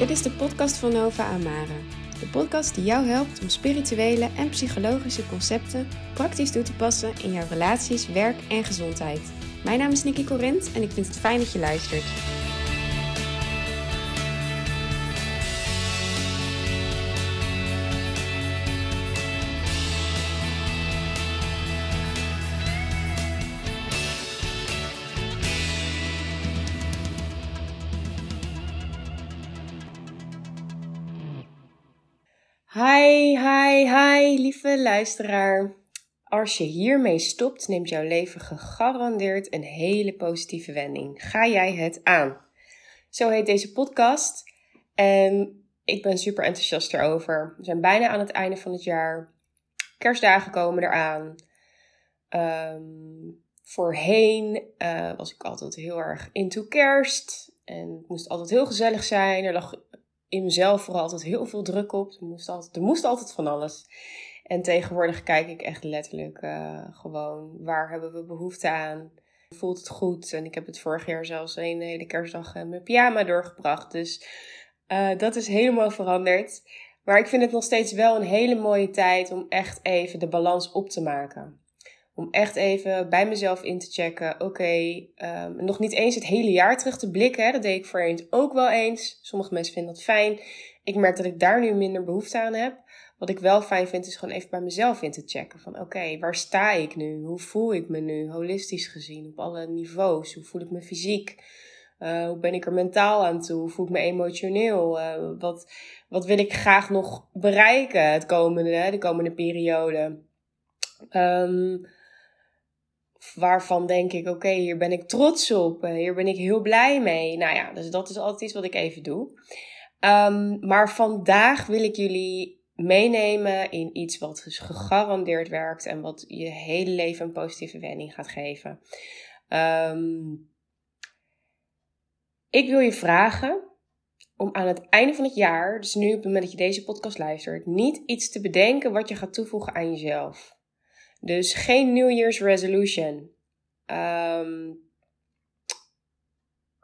Dit is de podcast van Nova Amara. De podcast die jou helpt om spirituele en psychologische concepten praktisch toe te passen in jouw relaties, werk en gezondheid. Mijn naam is Nikki Corint en ik vind het fijn dat je luistert. Hi, hi, lieve luisteraar. Als je hiermee stopt, neemt jouw leven gegarandeerd een hele positieve wending. Ga jij het aan? Zo heet deze podcast. En ik ben super enthousiast erover. We zijn bijna aan het einde van het jaar. Kerstdagen komen eraan. Um, voorheen uh, was ik altijd heel erg into kerst. En het moest altijd heel gezellig zijn. Er lag in mezelf vooral altijd heel veel druk op. Er moest altijd, er moest altijd van alles. En tegenwoordig kijk ik echt letterlijk uh, gewoon waar hebben we behoefte aan. Voelt het goed? En ik heb het vorig jaar zelfs een hele kerstdag in mijn pyjama doorgebracht. Dus uh, dat is helemaal veranderd. Maar ik vind het nog steeds wel een hele mooie tijd om echt even de balans op te maken. Om echt even bij mezelf in te checken. Oké, um, nog niet eens het hele jaar terug te blikken. Hè? Dat deed ik voorheen ook wel eens. Sommige mensen vinden dat fijn. Ik merk dat ik daar nu minder behoefte aan heb. Wat ik wel fijn vind, is gewoon even bij mezelf in te checken. Van oké, waar sta ik nu? Hoe voel ik me nu? Holistisch gezien, op alle niveaus. Hoe voel ik me fysiek? Uh, hoe ben ik er mentaal aan toe? Hoe voel ik me emotioneel? Uh, wat, wat wil ik graag nog bereiken het komende, de komende periode? Um, waarvan denk ik, oké, hier ben ik trots op, hier ben ik heel blij mee. Nou ja, dus dat is altijd iets wat ik even doe. Um, maar vandaag wil ik jullie meenemen in iets wat dus gegarandeerd werkt en wat je hele leven een positieve wending gaat geven. Um, ik wil je vragen om aan het einde van het jaar, dus nu op het moment dat je deze podcast luistert, niet iets te bedenken wat je gaat toevoegen aan jezelf. Dus geen New Year's resolution. Um,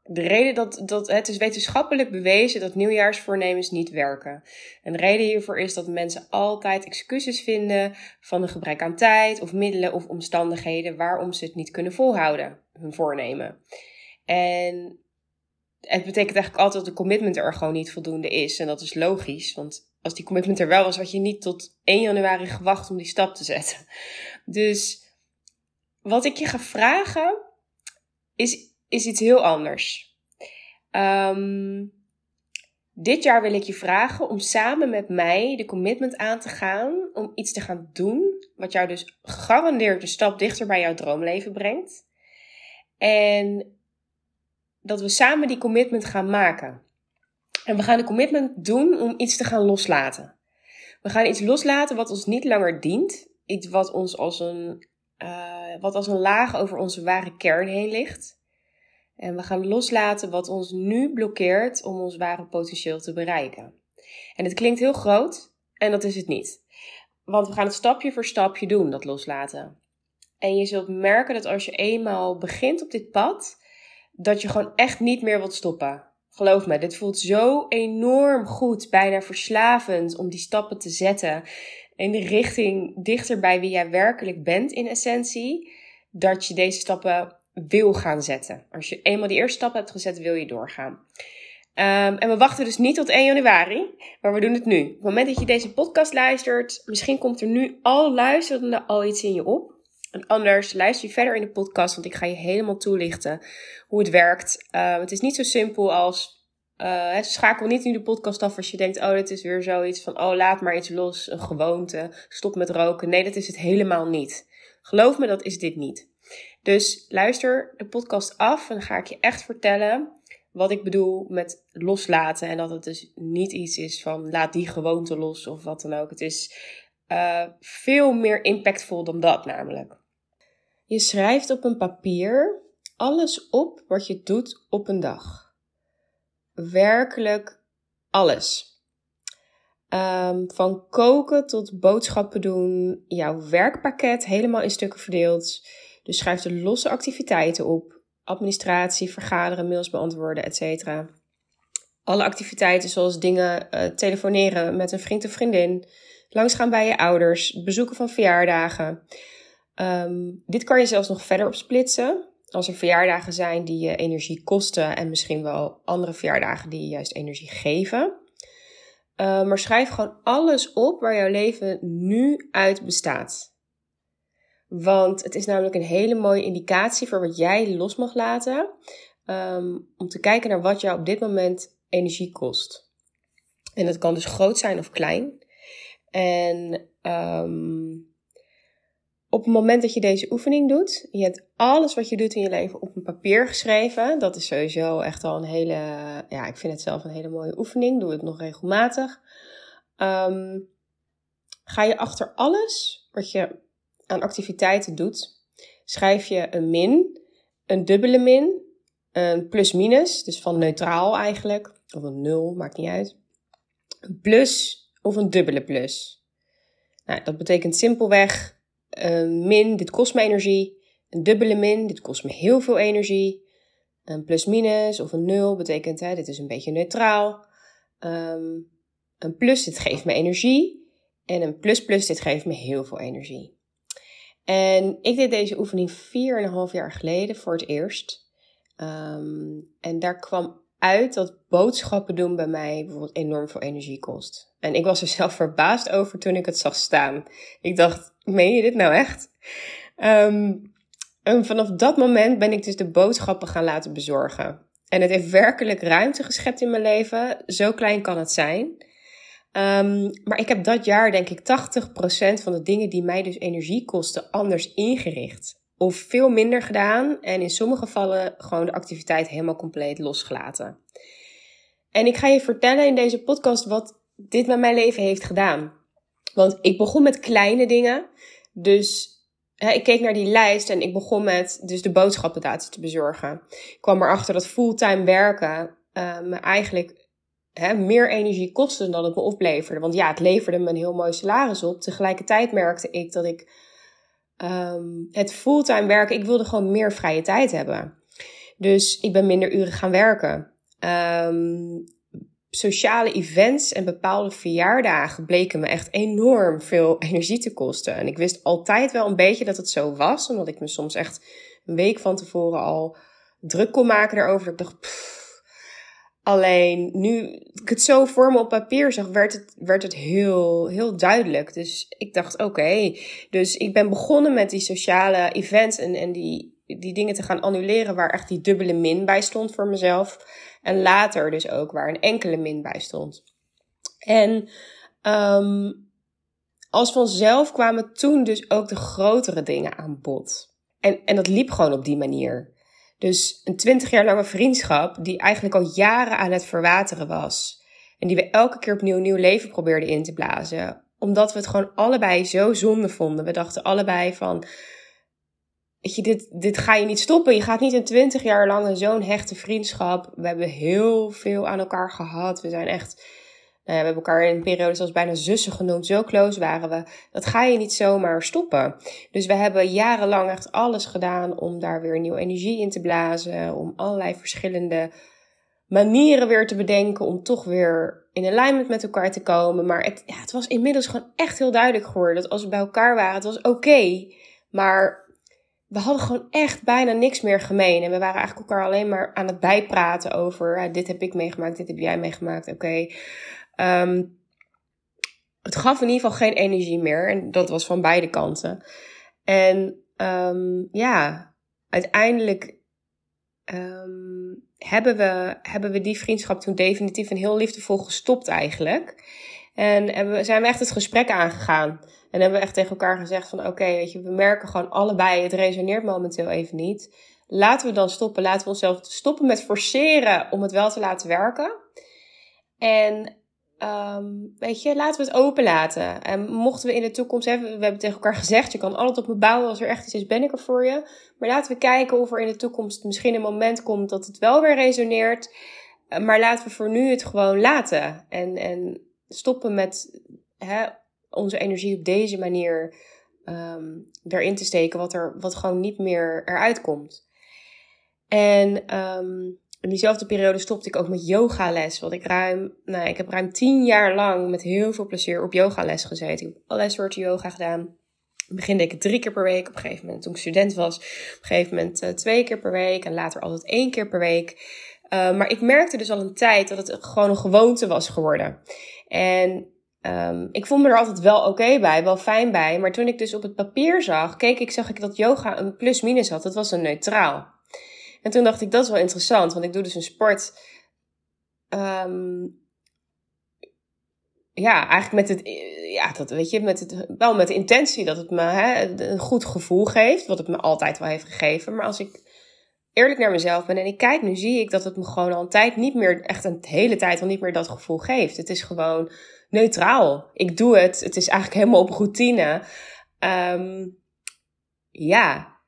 de reden dat, dat het is wetenschappelijk bewezen dat nieuwjaarsvoornemens niet werken. En de reden hiervoor is dat mensen altijd excuses vinden van een gebrek aan tijd of middelen of omstandigheden waarom ze het niet kunnen volhouden, hun voornemen. En het betekent eigenlijk altijd dat de commitment er gewoon niet voldoende is. En dat is logisch, want als die commitment er wel was, had je niet tot 1 januari gewacht om die stap te zetten. Dus wat ik je ga vragen is, is iets heel anders. Um, dit jaar wil ik je vragen om samen met mij de commitment aan te gaan om iets te gaan doen wat jou dus gegarandeerd een stap dichter bij jouw droomleven brengt. En dat we samen die commitment gaan maken. En we gaan de commitment doen om iets te gaan loslaten. We gaan iets loslaten wat ons niet langer dient. Iets wat ons als een, uh, wat als een laag over onze ware kern heen ligt. En we gaan loslaten wat ons nu blokkeert om ons ware potentieel te bereiken. En het klinkt heel groot en dat is het niet. Want we gaan het stapje voor stapje doen, dat loslaten. En je zult merken dat als je eenmaal begint op dit pad, dat je gewoon echt niet meer wilt stoppen. Geloof me, dit voelt zo enorm goed, bijna verslavend om die stappen te zetten in de richting dichter bij wie jij werkelijk bent in essentie, dat je deze stappen wil gaan zetten. Als je eenmaal die eerste stap hebt gezet, wil je doorgaan. Um, en we wachten dus niet tot 1 januari, maar we doen het nu. Op het moment dat je deze podcast luistert, misschien komt er nu al luisterende al iets in je op. Anders luister je verder in de podcast, want ik ga je helemaal toelichten hoe het werkt. Uh, het is niet zo simpel als. Uh, schakel niet nu de podcast af als je denkt: oh, dit is weer zoiets van: oh, laat maar iets los, een gewoonte, stop met roken. Nee, dat is het helemaal niet. Geloof me, dat is dit niet. Dus luister de podcast af en dan ga ik je echt vertellen wat ik bedoel met loslaten. En dat het dus niet iets is van laat die gewoonte los of wat dan ook. Het is uh, veel meer impactvol dan dat namelijk. Je schrijft op een papier alles op wat je doet op een dag. Werkelijk alles. Um, van koken tot boodschappen doen, jouw werkpakket helemaal in stukken verdeeld. Dus schrijf de losse activiteiten op. Administratie, vergaderen, mails beantwoorden, etc. alle activiteiten zoals dingen uh, telefoneren met een vriend of vriendin, langsgaan bij je ouders, bezoeken van verjaardagen. Um, dit kan je zelfs nog verder opsplitsen. Als er verjaardagen zijn die je energie kosten en misschien wel andere verjaardagen die je juist energie geven. Uh, maar schrijf gewoon alles op waar jouw leven nu uit bestaat. Want het is namelijk een hele mooie indicatie voor wat jij los mag laten. Um, om te kijken naar wat jou op dit moment energie kost. En dat kan dus groot zijn of klein. En op het moment dat je deze oefening doet, je hebt alles wat je doet in je leven op een papier geschreven. Dat is sowieso echt al een hele, ja, ik vind het zelf een hele mooie oefening. Doe het nog regelmatig. Um, ga je achter alles wat je aan activiteiten doet, schrijf je een min, een dubbele min, een plus-minus, dus van neutraal eigenlijk, of een nul, maakt niet uit. Een plus of een dubbele plus. Nou, dat betekent simpelweg een min, dit kost me energie. Een dubbele min, dit kost me heel veel energie. Een plus-minus of een nul betekent, hè, dit is een beetje neutraal. Um, een plus, dit geeft me energie. En een plus-plus, dit geeft me heel veel energie. En ik deed deze oefening 4,5 jaar geleden voor het eerst. Um, en daar kwam uit dat boodschappen doen bij mij bijvoorbeeld enorm veel energie kost. En ik was er zelf verbaasd over toen ik het zag staan. Ik dacht, meen je dit nou echt? Um, en vanaf dat moment ben ik dus de boodschappen gaan laten bezorgen. En het heeft werkelijk ruimte geschept in mijn leven. Zo klein kan het zijn. Um, maar ik heb dat jaar denk ik 80% van de dingen die mij dus energie kosten anders ingericht. Of veel minder gedaan en in sommige gevallen gewoon de activiteit helemaal compleet losgelaten. En ik ga je vertellen in deze podcast wat dit met mijn leven heeft gedaan. Want ik begon met kleine dingen. Dus hè, ik keek naar die lijst en ik begon met dus de boodschappendata te bezorgen. Ik kwam erachter dat fulltime werken uh, me eigenlijk hè, meer energie kostte dan het me opleverde. Want ja, het leverde me een heel mooi salaris op. Tegelijkertijd merkte ik dat ik um, het fulltime werken, ik wilde gewoon meer vrije tijd hebben. Dus ik ben minder uren gaan werken. Um, sociale events en bepaalde verjaardagen bleken me echt enorm veel energie te kosten. En ik wist altijd wel een beetje dat het zo was, omdat ik me soms echt een week van tevoren al druk kon maken daarover. ik dacht, pff, Alleen nu ik het zo voor me op papier zag, werd het, werd het heel, heel duidelijk. Dus ik dacht, oké. Dus ik ben begonnen met die sociale events en, en die, die dingen te gaan annuleren waar echt die dubbele min bij stond voor mezelf. En later dus ook waar een enkele min bij stond. En um, als vanzelf kwamen toen dus ook de grotere dingen aan bod. En, en dat liep gewoon op die manier. Dus een twintig jaar lange vriendschap die eigenlijk al jaren aan het verwateren was. En die we elke keer opnieuw nieuw leven probeerden in te blazen. Omdat we het gewoon allebei zo zonde vonden. We dachten allebei van, dit, dit ga je niet stoppen. Je gaat niet een twintig jaar lang zo'n hechte vriendschap. We hebben heel veel aan elkaar gehad. We zijn echt nou we hebben elkaar in een periode zelfs bijna zussen genoemd. Zo close waren we. Dat ga je niet zomaar stoppen. Dus we hebben jarenlang echt alles gedaan om daar weer nieuwe energie in te blazen. Om allerlei verschillende manieren weer te bedenken. Om toch weer in alignment met elkaar te komen. Maar het, het was inmiddels gewoon echt heel duidelijk geworden. Dat als we bij elkaar waren, het was oké. maar we hadden gewoon echt bijna niks meer gemeen. En we waren eigenlijk elkaar alleen maar aan het bijpraten over. dit heb ik meegemaakt, dit heb jij meegemaakt. Oké. Um, het gaf in ieder geval geen energie meer. En dat was van beide kanten. En um, ja, uiteindelijk um, hebben, we, hebben we die vriendschap toen definitief en heel liefdevol gestopt eigenlijk. En hebben, zijn we echt het gesprek aangegaan. En hebben we echt tegen elkaar gezegd van oké, weet je, we merken gewoon allebei, het resoneert momenteel even niet. Laten we dan stoppen. Laten we onszelf stoppen met forceren om het wel te laten werken. En Um, weet je, laten we het open laten. En mochten we in de toekomst, we hebben tegen elkaar gezegd, je kan altijd op me bouwen als er echt iets is, ben ik er voor je. Maar laten we kijken of er in de toekomst misschien een moment komt dat het wel weer resoneert. Maar laten we voor nu het gewoon laten. En, en stoppen met hè, onze energie op deze manier um, erin te steken, wat, er, wat gewoon niet meer eruit komt. En um, in diezelfde periode stopte ik ook met yogales. Want ik ruim, nou, ik heb ruim tien jaar lang met heel veel plezier op yogales gezeten. Ik heb allerlei soorten yoga gedaan. In begin deed ik drie keer per week. Op een gegeven moment, toen ik student was, op een gegeven moment uh, twee keer per week. En later altijd één keer per week. Uh, maar ik merkte dus al een tijd dat het gewoon een gewoonte was geworden. En um, ik vond me er altijd wel oké bij, wel fijn bij. Maar toen ik dus op het papier zag, keek ik, zag ik dat yoga een plus-minus had. Dat was een neutraal. En toen dacht ik, dat is wel interessant, want ik doe dus een sport. Um, ja, eigenlijk met het, ja, dat weet je, met het, wel met de intentie dat het me hè, een goed gevoel geeft, wat het me altijd wel heeft gegeven. Maar als ik eerlijk naar mezelf ben en ik kijk, nu zie ik dat het me gewoon al een tijd niet meer, echt een hele tijd al niet meer dat gevoel geeft. Het is gewoon neutraal. Ik doe het. Het is eigenlijk helemaal op routine. Um, ja.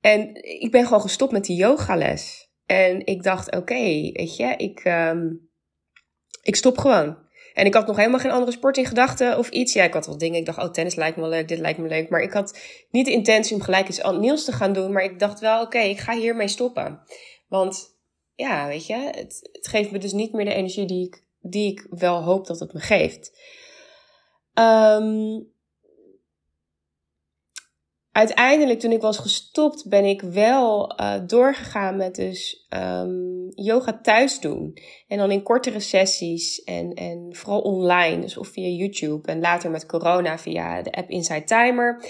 En ik ben gewoon gestopt met die yogales. En ik dacht, oké, weet je, ik, um, ik stop gewoon. En ik had nog helemaal geen andere sport in gedachten of iets. Ja, ik had wel dingen. Ik dacht, oh, tennis lijkt me leuk, dit lijkt me leuk. Maar ik had niet de intentie om gelijk iets nieuws te gaan doen. Maar ik dacht wel, oké, ik ga hiermee stoppen. Want ja, weet je, het, het geeft me dus niet meer de energie die ik, die ik wel hoop dat het me geeft. Um, uiteindelijk, toen ik was gestopt, ben ik wel uh, doorgegaan met dus um, yoga thuis doen. En dan in kortere sessies en, en vooral online, dus of via YouTube. En later met corona via de app Inside Timer.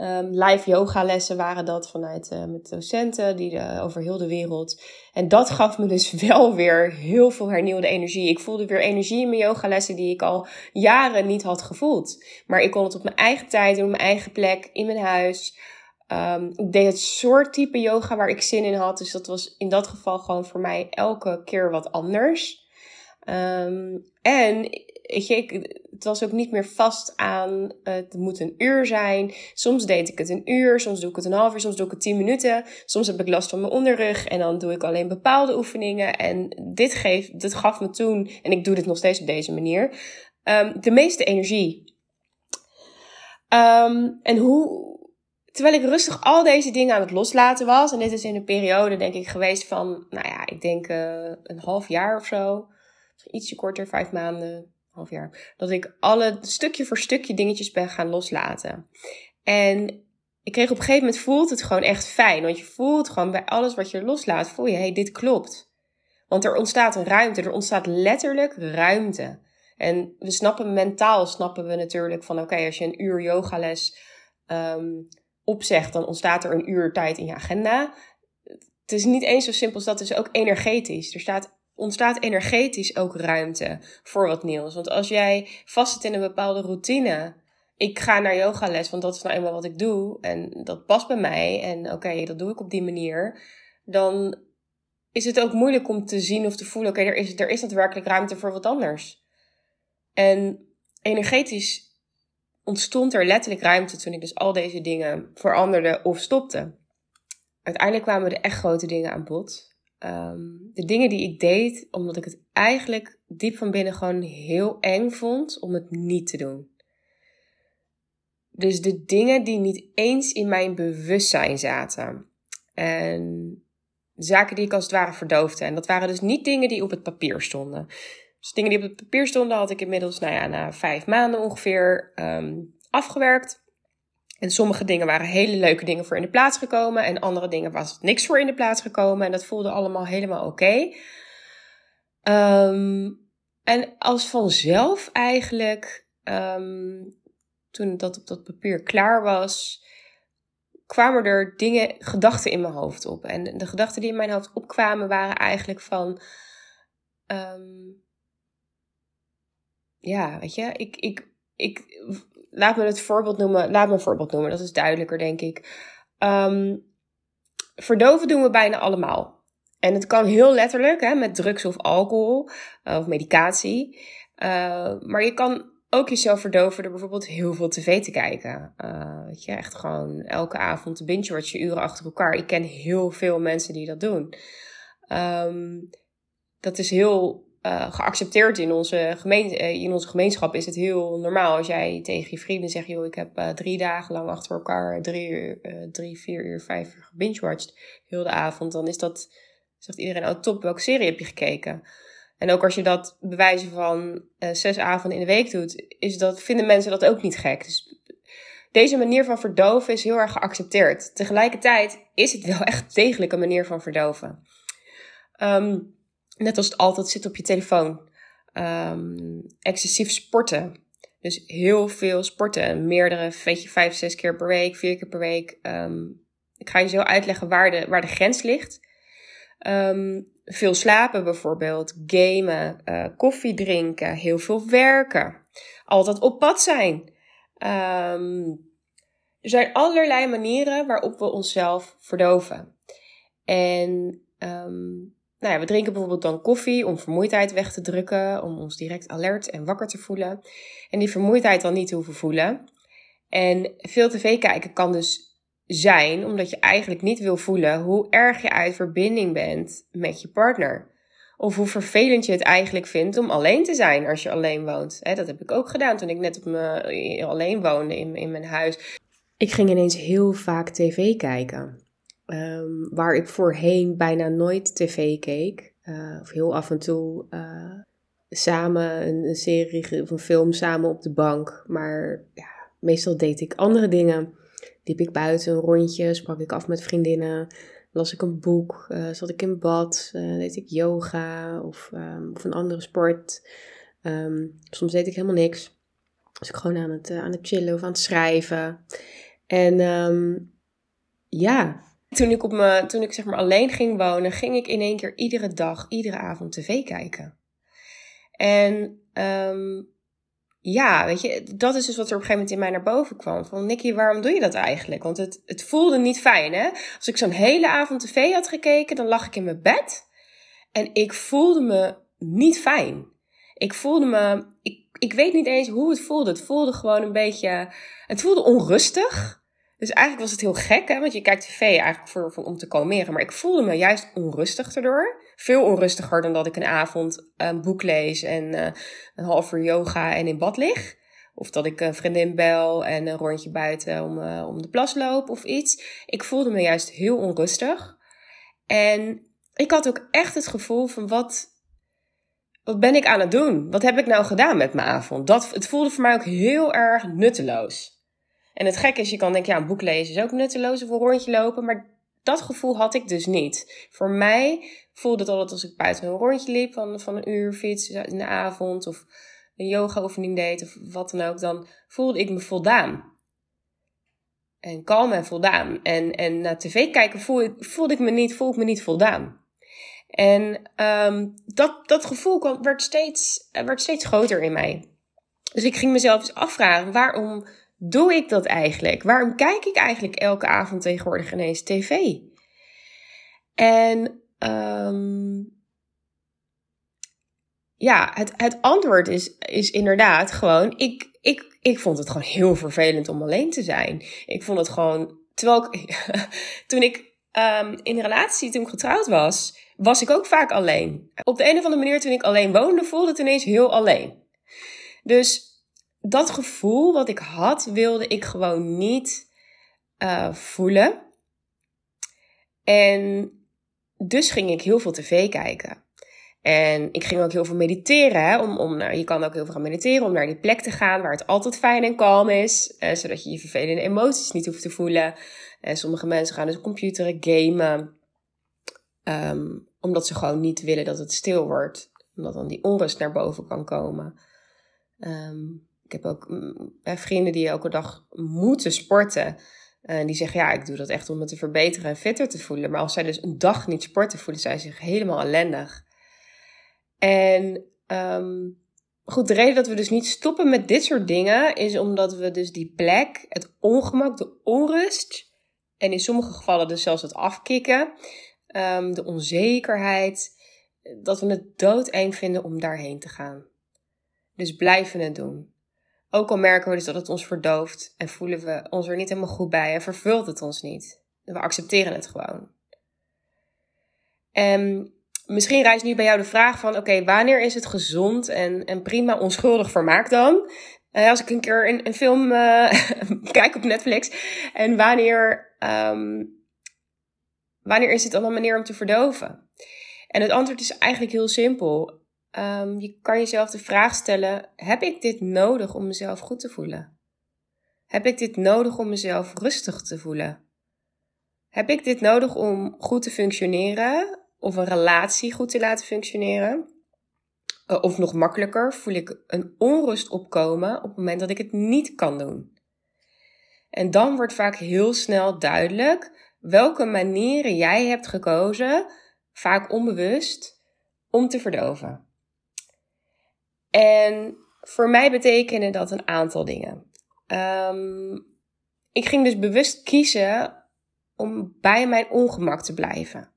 Um, live yogalessen waren dat vanuit uh, met docenten die de, over heel de wereld. En dat gaf me dus wel weer heel veel hernieuwde energie. Ik voelde weer energie in mijn yogalessen die ik al jaren niet had gevoeld. Maar ik kon het op mijn eigen tijd op mijn eigen plek, in mijn huis. Um, ik deed het soort type yoga waar ik zin in had. Dus dat was in dat geval gewoon voor mij elke keer wat anders. Um, en het was ook niet meer vast aan, het moet een uur zijn. Soms deed ik het een uur, soms doe ik het een half uur, soms doe ik het tien minuten. Soms heb ik last van mijn onderrug en dan doe ik alleen bepaalde oefeningen. En dit, geeft, dit gaf me toen, en ik doe dit nog steeds op deze manier, um, de meeste energie. Um, en hoe, terwijl ik rustig al deze dingen aan het loslaten was, en dit is in een periode denk ik geweest van, nou ja, ik denk uh, een half jaar of zo. Ietsje korter, vijf maanden, dat ik alle stukje voor stukje dingetjes ben gaan loslaten. En ik kreeg op een gegeven moment voelt het gewoon echt fijn. Want je voelt gewoon bij alles wat je loslaat, voel je, hé, hey, dit klopt. Want er ontstaat een ruimte, er ontstaat letterlijk ruimte. En we snappen mentaal, snappen we natuurlijk van, oké, als je een uur yogales um, opzegt, dan ontstaat er een uur tijd in je agenda. Het is niet eens zo simpel als dat, het is ook energetisch. Er staat ontstaat energetisch ook ruimte voor wat nieuws. Want als jij vast zit in een bepaalde routine. Ik ga naar yogales, want dat is nou eenmaal wat ik doe. En dat past bij mij. En oké, dat doe ik op die manier. Dan is het ook moeilijk om te zien of te voelen: oké, er, is, er is daadwerkelijk ruimte voor wat anders. En energetisch ontstond er letterlijk ruimte toen ik dus al deze dingen veranderde of stopte. Uiteindelijk kwamen er echt grote dingen aan bod um, de dingen die ik deed, omdat ik het eigenlijk diep van binnen gewoon heel eng vond om het niet te doen. Dus de dingen die niet eens in mijn bewustzijn zaten. En zaken die ik als het ware verdoofde. En dat waren dus niet dingen die op het papier stonden. Dus dingen die op het papier stonden had ik inmiddels, nou ja, na vijf maanden ongeveer um, afgewerkt. En sommige dingen waren hele leuke dingen voor in de plaats gekomen. En andere dingen was niks voor in de plaats gekomen. En dat voelde allemaal helemaal oké. Um, en als vanzelf eigenlijk, um, toen dat op dat papier klaar was, kwamen er dingen, gedachten in mijn hoofd op. En de gedachten die in mijn hoofd opkwamen waren eigenlijk van. Um, ja, weet je, ik, ik, ik laat me het voorbeeld noemen. Laat me een voorbeeld noemen, dat is duidelijker, denk ik. Um, verdoven doen we bijna allemaal. En het kan heel letterlijk, hè, met drugs of alcohol uh, of medicatie. Uh, maar je kan ook jezelf verdoven door bijvoorbeeld heel veel tv te kijken. Uh, weet je, echt gewoon elke avond binge je uren achter elkaar. Ik ken heel veel mensen die dat doen. Um, dat is heel uh, geaccepteerd in onze, gemeente, uh, in onze gemeenschap is het heel normaal als jij tegen je vrienden zegt: joh, ik heb uh, drie dagen lang achter elkaar drie, uur, drie vier uur, vijf uur gebingewatcht, heel de avond. Dan is dat Zegt iedereen, oh top, welke serie heb je gekeken? En ook als je dat bewijzen van zes avonden in de week doet, is dat, vinden mensen dat ook niet gek. Dus deze manier van verdoven is heel erg geaccepteerd. Tegelijkertijd is het wel echt degelijk een manier van verdoven. Um, net als het altijd zit op je telefoon. Um, excessief sporten. Dus heel veel sporten. Meerdere, weet je, vijf, zes keer per week, vier keer per week. Um, ik ga je zo uitleggen waar de, waar de grens ligt. Um, veel slapen bijvoorbeeld, gamen, uh, koffie drinken, heel veel werken, altijd op pad zijn. Er zijn allerlei manieren waarop we onszelf verdoven. En um, nou ja, we drinken bijvoorbeeld dan koffie om vermoeidheid weg te drukken, om ons direct alert en wakker te voelen. En die vermoeidheid dan niet te hoeven voelen. En veel tv kijken kan dus zijn omdat je eigenlijk niet wil voelen hoe erg je uit verbinding bent met je partner. Of hoe vervelend je het eigenlijk vindt om alleen te zijn als je alleen woont. dat heb ik ook gedaan toen ik net op me, alleen woonde in, in mijn huis. Ik ging ineens heel vaak tv kijken. Um, waar ik voorheen bijna nooit tv keek. Uh, of heel af en toe uh, samen een, serie of een film samen op de bank. Maar ja, meestal deed ik andere dingen liep ik buiten een rondje, sprak ik af met vriendinnen, las ik een boek, uh, zat ik in bad, deed ik yoga of, um, of een andere sport. Um, soms deed ik helemaal niks. Was ik gewoon aan het, aan het chillen of aan het schrijven. En ja, toen ik, op me, toen ik zeg maar alleen ging wonen, ging ik in één keer iedere dag, iedere avond tv kijken. En um, ja, weet je, dat is dus wat er op een gegeven moment in mij naar boven kwam. Van Nicky, waarom doe je dat eigenlijk? Want het, het voelde niet fijn, hè? Als ik zo'n hele avond tv had gekeken, dan lag ik in mijn bed. En ik voelde me niet fijn. Ik voelde me, ik, ik weet niet eens hoe het voelde. Het voelde gewoon een beetje, het voelde onrustig. Dus eigenlijk was het heel gek, hè? want je kijkt tv eigenlijk voor, om te kalmeren. Maar ik voelde me juist onrustig erdoor. Veel onrustiger dan dat ik een avond een boek lees en uh, een half uur yoga en in bad lig. Of dat ik een vriendin bel en een rondje buiten om, uh, om de plas loop of iets. Ik voelde me juist heel onrustig. En ik had ook echt het gevoel van wat, wat ben ik aan het doen? Wat heb ik nou gedaan met mijn avond? Dat, het voelde voor mij ook heel erg nutteloos. En het gekke is, je kan denken, ja, een boek lezen is ook nutteloos of een rondje lopen. Maar dat gevoel had ik dus niet. Voor mij voelde het altijd als ik buiten een rondje liep van, van een uur fiets in de avond. Of een yoga oefening deed of wat dan ook. Dan voelde ik me voldaan. En kalm en voldaan. En, en naar tv kijken voelde, voelde ik me niet, voelde ik me niet voldaan. En um, dat, dat gevoel werd steeds, werd steeds groter in mij. Dus ik ging mezelf eens afvragen, waarom doe ik dat eigenlijk? Waarom kijk ik eigenlijk elke avond tegenwoordig ineens tv? En um, ja, het, het antwoord is, is inderdaad gewoon, ik, ik, ik vond het gewoon heel vervelend om alleen te zijn. Ik vond het gewoon, terwijl ik, toen ik um, in een relatie, toen ik getrouwd was, was ik ook vaak alleen. Op de een of andere manier, toen ik alleen woonde, voelde het ineens heel alleen. Dus dat gevoel wat ik had, wilde ik gewoon niet uh, voelen. En dus ging ik heel veel tv kijken. En ik ging ook heel veel mediteren. Hè, om, om naar, je kan ook heel veel gaan mediteren om naar die plek te gaan waar het altijd fijn en kalm is. Uh, zodat je je vervelende emoties niet hoeft te voelen. En sommige mensen gaan dus computeren, gamen. Um, omdat ze gewoon niet willen dat het stil wordt. Omdat dan die onrust naar boven kan komen. Um, ik heb ook mm, vrienden die elke dag moeten sporten. En die zeggen, ja, ik doe dat echt om me te verbeteren en fitter te voelen. Maar als zij dus een dag niet sporten, voelen zij zich helemaal ellendig. En um, goed, de reden dat we dus niet stoppen met dit soort dingen is omdat we dus die plek, het ongemak, de onrust en in sommige gevallen dus zelfs het afkicken, um, de onzekerheid, dat we het doodeng vinden om daarheen te gaan. Dus blijven het doen. Ook al merken we dus dat het ons verdooft en voelen we ons er niet helemaal goed bij en vervult het ons niet. We accepteren het gewoon. En misschien rijst nu bij jou de vraag van, oké, wanneer is het gezond en, en prima onschuldig vermaak dan? Uh, als ik een keer een, film uh, kijk op Netflix. En wanneer, um, wanneer is het dan een manier om te verdoven? En het antwoord is eigenlijk heel simpel. Ehm, je kan jezelf de vraag stellen: heb ik dit nodig om mezelf goed te voelen? Heb ik dit nodig om mezelf rustig te voelen? Heb ik dit nodig om goed te functioneren of een relatie goed te laten functioneren? Eh, of nog makkelijker, voel ik een onrust opkomen op het moment dat ik het niet kan doen. En dan wordt vaak heel snel duidelijk welke manieren jij hebt gekozen, vaak onbewust, om te verdoven. En voor mij betekenen dat een aantal dingen. Um, ik ging dus bewust kiezen om bij mijn ongemak te blijven.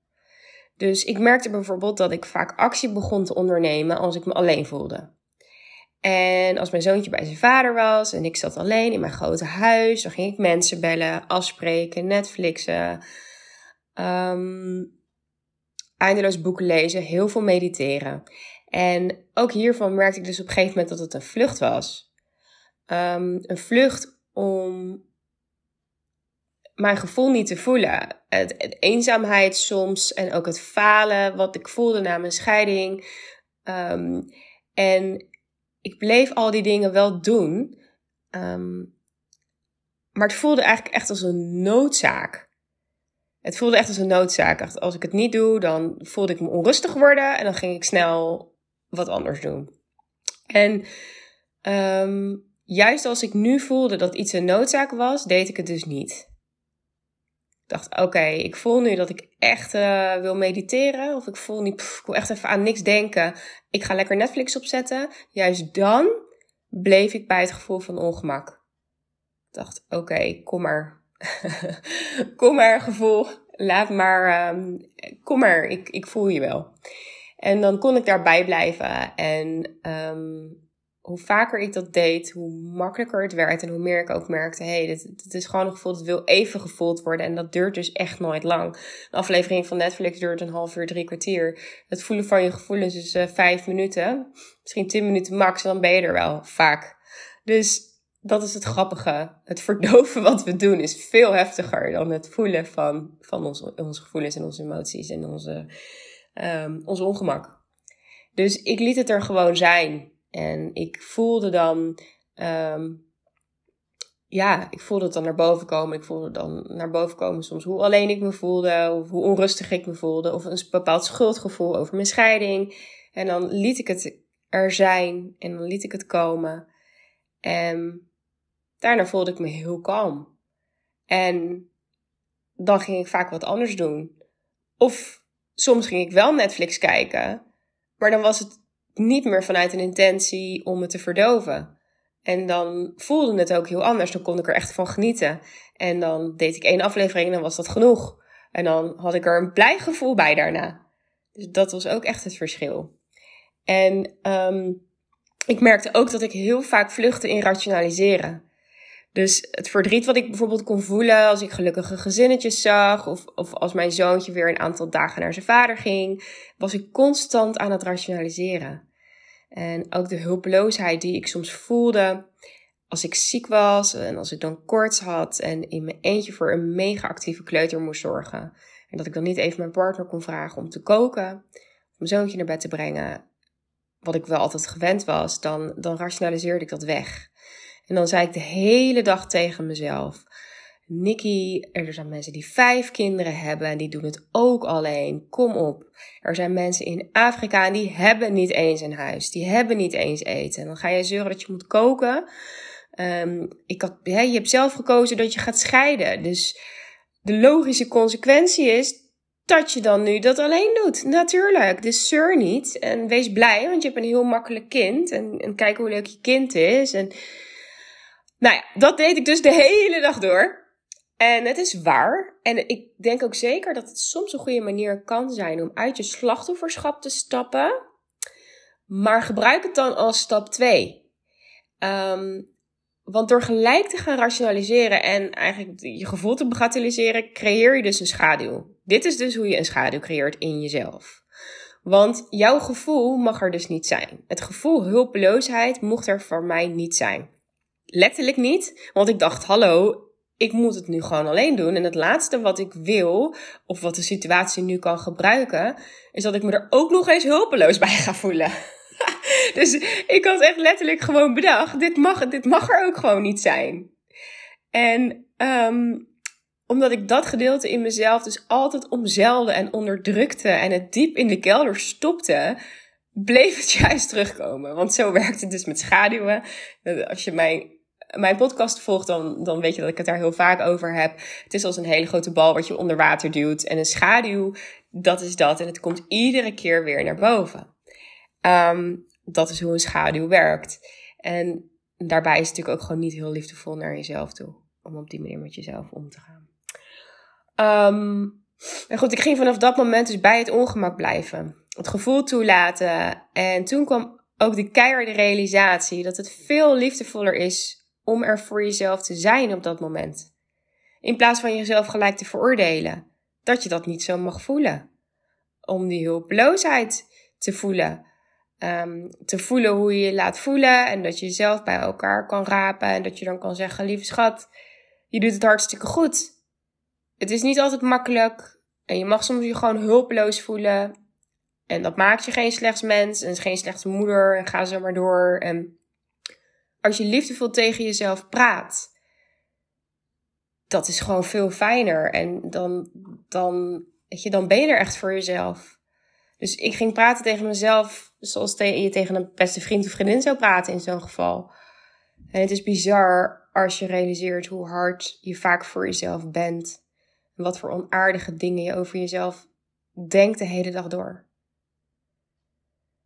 Dus ik merkte bijvoorbeeld dat ik vaak actie begon te ondernemen als ik me alleen voelde. En als mijn zoontje bij zijn vader was en ik zat alleen in mijn grote huis, dan ging ik mensen bellen, afspreken, Netflixen, um, eindeloos boeken lezen, heel veel mediteren. En ook hiervan merkte ik dus op een gegeven moment dat het een vlucht was. Um, een vlucht om mijn gevoel niet te voelen. Het, eenzaamheid soms en ook het falen wat ik voelde na mijn scheiding. Um, en ik bleef al die dingen wel doen. Um, maar het voelde eigenlijk echt als een noodzaak. Het voelde echt als een noodzaak. Als ik het niet doe, dan voelde ik me onrustig worden en dan ging ik snel wat anders doen. En um, juist als ik nu voelde dat iets een noodzaak was, deed ik het dus niet. Ik dacht, oké, ik voel nu dat ik echt uh, wil mediteren. Of ik voel niet, ik wil echt even aan niks denken. Ik ga lekker Netflix opzetten. Juist dan bleef ik bij het gevoel van ongemak. Ik dacht, oké, kom maar. kom maar, gevoel. Laat maar, um, kom maar, ik, ik voel je wel. En dan kon ik daarbij blijven. En um, hoe vaker ik dat deed, hoe makkelijker het werd. En hoe meer ik ook merkte, hé, hey, dit, is gewoon een gevoel dat wil even gevoeld worden. En dat duurt dus echt nooit lang. Een aflevering van Netflix duurt een half uur, drie kwartier. Het voelen van je gevoelens is uh, vijf minuten. Misschien tien minuten max, en dan ben je er wel, vaak. Dus dat is het grappige. Het verdoven wat we doen is veel heftiger dan het voelen van, van onze, onze gevoelens en onze emoties en onze um, ons ongemak. Dus ik liet het er gewoon zijn. En ik voelde dan, um, ja, ik voelde het dan naar boven komen. Ik voelde dan naar boven komen soms hoe alleen ik me voelde, of hoe onrustig ik me voelde, of een bepaald schuldgevoel over mijn scheiding. En dan liet ik het er zijn en dan liet ik het komen. En daarna voelde ik me heel kalm. En dan ging ik vaak wat anders doen. Of soms ging ik wel Netflix kijken, maar dan was het niet meer vanuit een intentie om het te verdoven. En dan voelde het ook heel anders. Dan kon ik er echt van genieten. En dan deed ik één aflevering en dan was dat genoeg. En dan had ik er een blij gevoel bij daarna. Dus dat was ook echt het verschil. En um, ik merkte ook dat ik heel vaak vluchtte in rationaliseren. Dus het verdriet wat ik bijvoorbeeld kon voelen als ik gelukkige gezinnetjes zag, of, of als mijn zoontje weer een aantal dagen naar zijn vader ging, was ik constant aan het rationaliseren. En ook de hulpeloosheid die ik soms voelde als ik ziek was en als ik dan koorts had en in mijn eentje voor een mega actieve kleuter moest zorgen. En dat ik dan niet even mijn partner kon vragen om te koken, om mijn zoontje naar bed te brengen, wat ik wel altijd gewend was, dan, dan rationaliseerde ik dat weg. En dan zei ik de hele dag tegen mezelf: Nikki, er zijn mensen die vijf kinderen hebben en die doen het ook alleen. Kom op. Er zijn mensen in Afrika en die hebben niet eens een huis. Die hebben niet eens eten. En dan ga je zeuren dat je moet koken. Um, ik had, je hebt zelf gekozen dat je gaat scheiden. Dus de logische consequentie is dat je dan nu dat alleen doet. Natuurlijk. Dus zeur niet. En wees blij, want je hebt een heel makkelijk kind. En, en kijk hoe leuk je kind is. En nou ja, dat deed ik dus de hele dag door. En het is waar. En ik denk ook zeker dat het soms een goede manier kan zijn om uit je slachtofferschap te stappen. Maar gebruik het dan als stap 2. Um, ehm, want door gelijk te gaan rationaliseren en eigenlijk je gevoel te bagatelliseren, creëer je dus een schaduw. Dit is dus hoe je een schaduw creëert in jezelf. Want jouw gevoel mag er dus niet zijn. Het gevoel hulpeloosheid mocht er voor mij niet zijn letterlijk niet. Want ik dacht, hallo, ik moet het nu gewoon alleen doen. En het laatste wat ik wil, of wat de situatie nu kan gebruiken, is dat ik me er ook nog eens hulpeloos bij ga voelen. dus ik had echt letterlijk gewoon bedacht: dit mag, dit mag er ook gewoon niet zijn. En um, omdat ik dat gedeelte in mezelf dus altijd omzeilde en onderdrukte en het diep in de kelder stopte, bleef het juist terugkomen. Want zo werkt het dus met schaduwen. Als je mijn, mijn podcast volgt, dan, dan weet je dat ik het daar heel vaak over heb. Het is als een hele grote bal wat je onder water duwt. En een schaduw, dat is dat. En het komt iedere keer weer naar boven. Um, dat is hoe een schaduw werkt. En daarbij is het natuurlijk ook gewoon niet heel liefdevol naar jezelf toe. Om op die manier met jezelf om te gaan. Um, en goed, ik ging vanaf dat moment dus bij het ongemak blijven. Het gevoel toelaten. En toen kwam ook de keiharde realisatie dat het veel liefdevoller is om er voor jezelf te zijn op dat moment. In plaats van jezelf gelijk te veroordelen. Dat je dat niet zo mag voelen. Om die hulpeloosheid te voelen. Um, te voelen hoe je je laat voelen. En dat je jezelf bij elkaar kan rapen. En dat je dan kan zeggen, lieve schat, je doet het hartstikke goed. Het is niet altijd makkelijk. En je mag soms je gewoon hulpeloos voelen. En dat maakt je geen slechts mens en geen slechte moeder. En ga zo maar door. En als je liefdevol tegen jezelf praat, dat is gewoon veel fijner. En dan, dan, weet je, dan ben je er echt voor jezelf. Dus ik ging praten tegen mezelf zoals je tegen een beste vriend of vriendin zou praten in zo'n geval. En het is bizar als je realiseert hoe hard je vaak voor jezelf bent. En wat voor onaardige dingen je over jezelf denkt de hele dag door.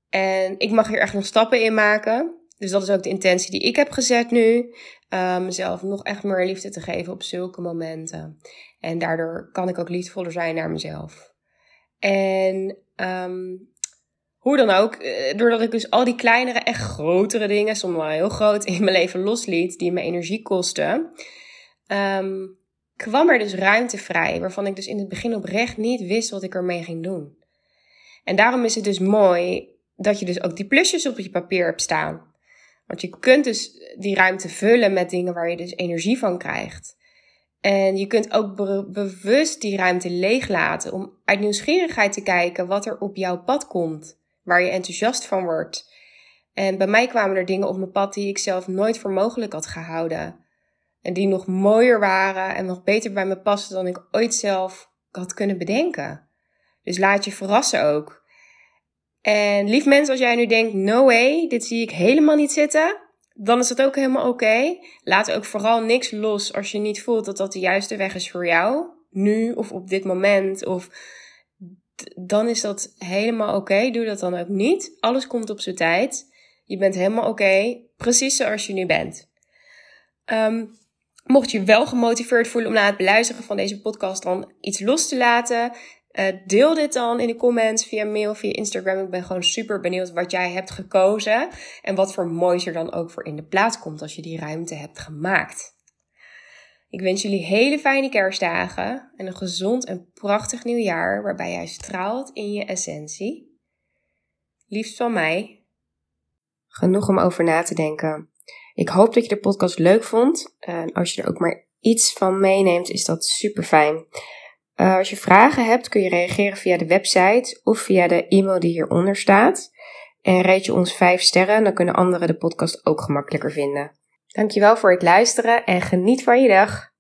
En ik mag hier echt nog stappen in maken. Dus dat is ook de intentie die ik heb gezet nu. Uh, mezelf nog echt meer liefde te geven op zulke momenten. En daardoor kan ik ook liefdevoller zijn naar mezelf. En um, hoe dan ook, eh, doordat ik dus al die kleinere, echt grotere dingen, soms wel heel groot, in mijn leven losliet, die me energie kosten, um, kwam er dus ruimte vrij, waarvan ik dus in het begin oprecht niet wist wat ik ermee ging doen. En daarom is het dus mooi dat je dus ook die plusjes op je papier hebt staan. Want je kunt dus die ruimte vullen met dingen waar je dus energie van krijgt. En je kunt ook bewust die ruimte leeglaten om uit nieuwsgierigheid te kijken wat er op jouw pad komt, waar je enthousiast van wordt. En bij mij kwamen er dingen op mijn pad die ik zelf nooit voor mogelijk had gehouden. En die nog mooier waren en nog beter bij me pasten dan ik ooit zelf had kunnen bedenken. Dus laat je verrassen ook. En lief mensen, als jij nu denkt, no way, dit zie ik helemaal niet zitten, dan is dat ook helemaal oké. Laat ook vooral niks los als je niet voelt dat dat de juiste weg is voor jou. Nu of op dit moment. Of dan is dat helemaal oké. Doe dat dan ook niet. Alles komt op zijn tijd. Je bent helemaal oké. precies zoals je nu bent. Um, Mocht je wel gemotiveerd voelen om na het beluisteren van deze podcast dan iets los te laten, uh, deel dit dan in de comments via mail, via Instagram. Ik ben gewoon super benieuwd wat jij hebt gekozen en wat voor moois er dan ook voor in de plaats komt als je die ruimte hebt gemaakt. Ik wens jullie hele fijne kerstdagen en een gezond en prachtig nieuwjaar waarbij jij straalt in je essentie. Liefst van mij. Genoeg om over na te denken. Ik hoop dat je de podcast leuk vond. En als je er ook maar iets van meeneemt, is dat super fijn. Uh, als je vragen hebt, kun je reageren via de website of via de e-mail die hieronder staat. En reed je ons 5 sterren, dan kunnen anderen de podcast ook gemakkelijker vinden. Dankjewel voor het luisteren en geniet van je dag.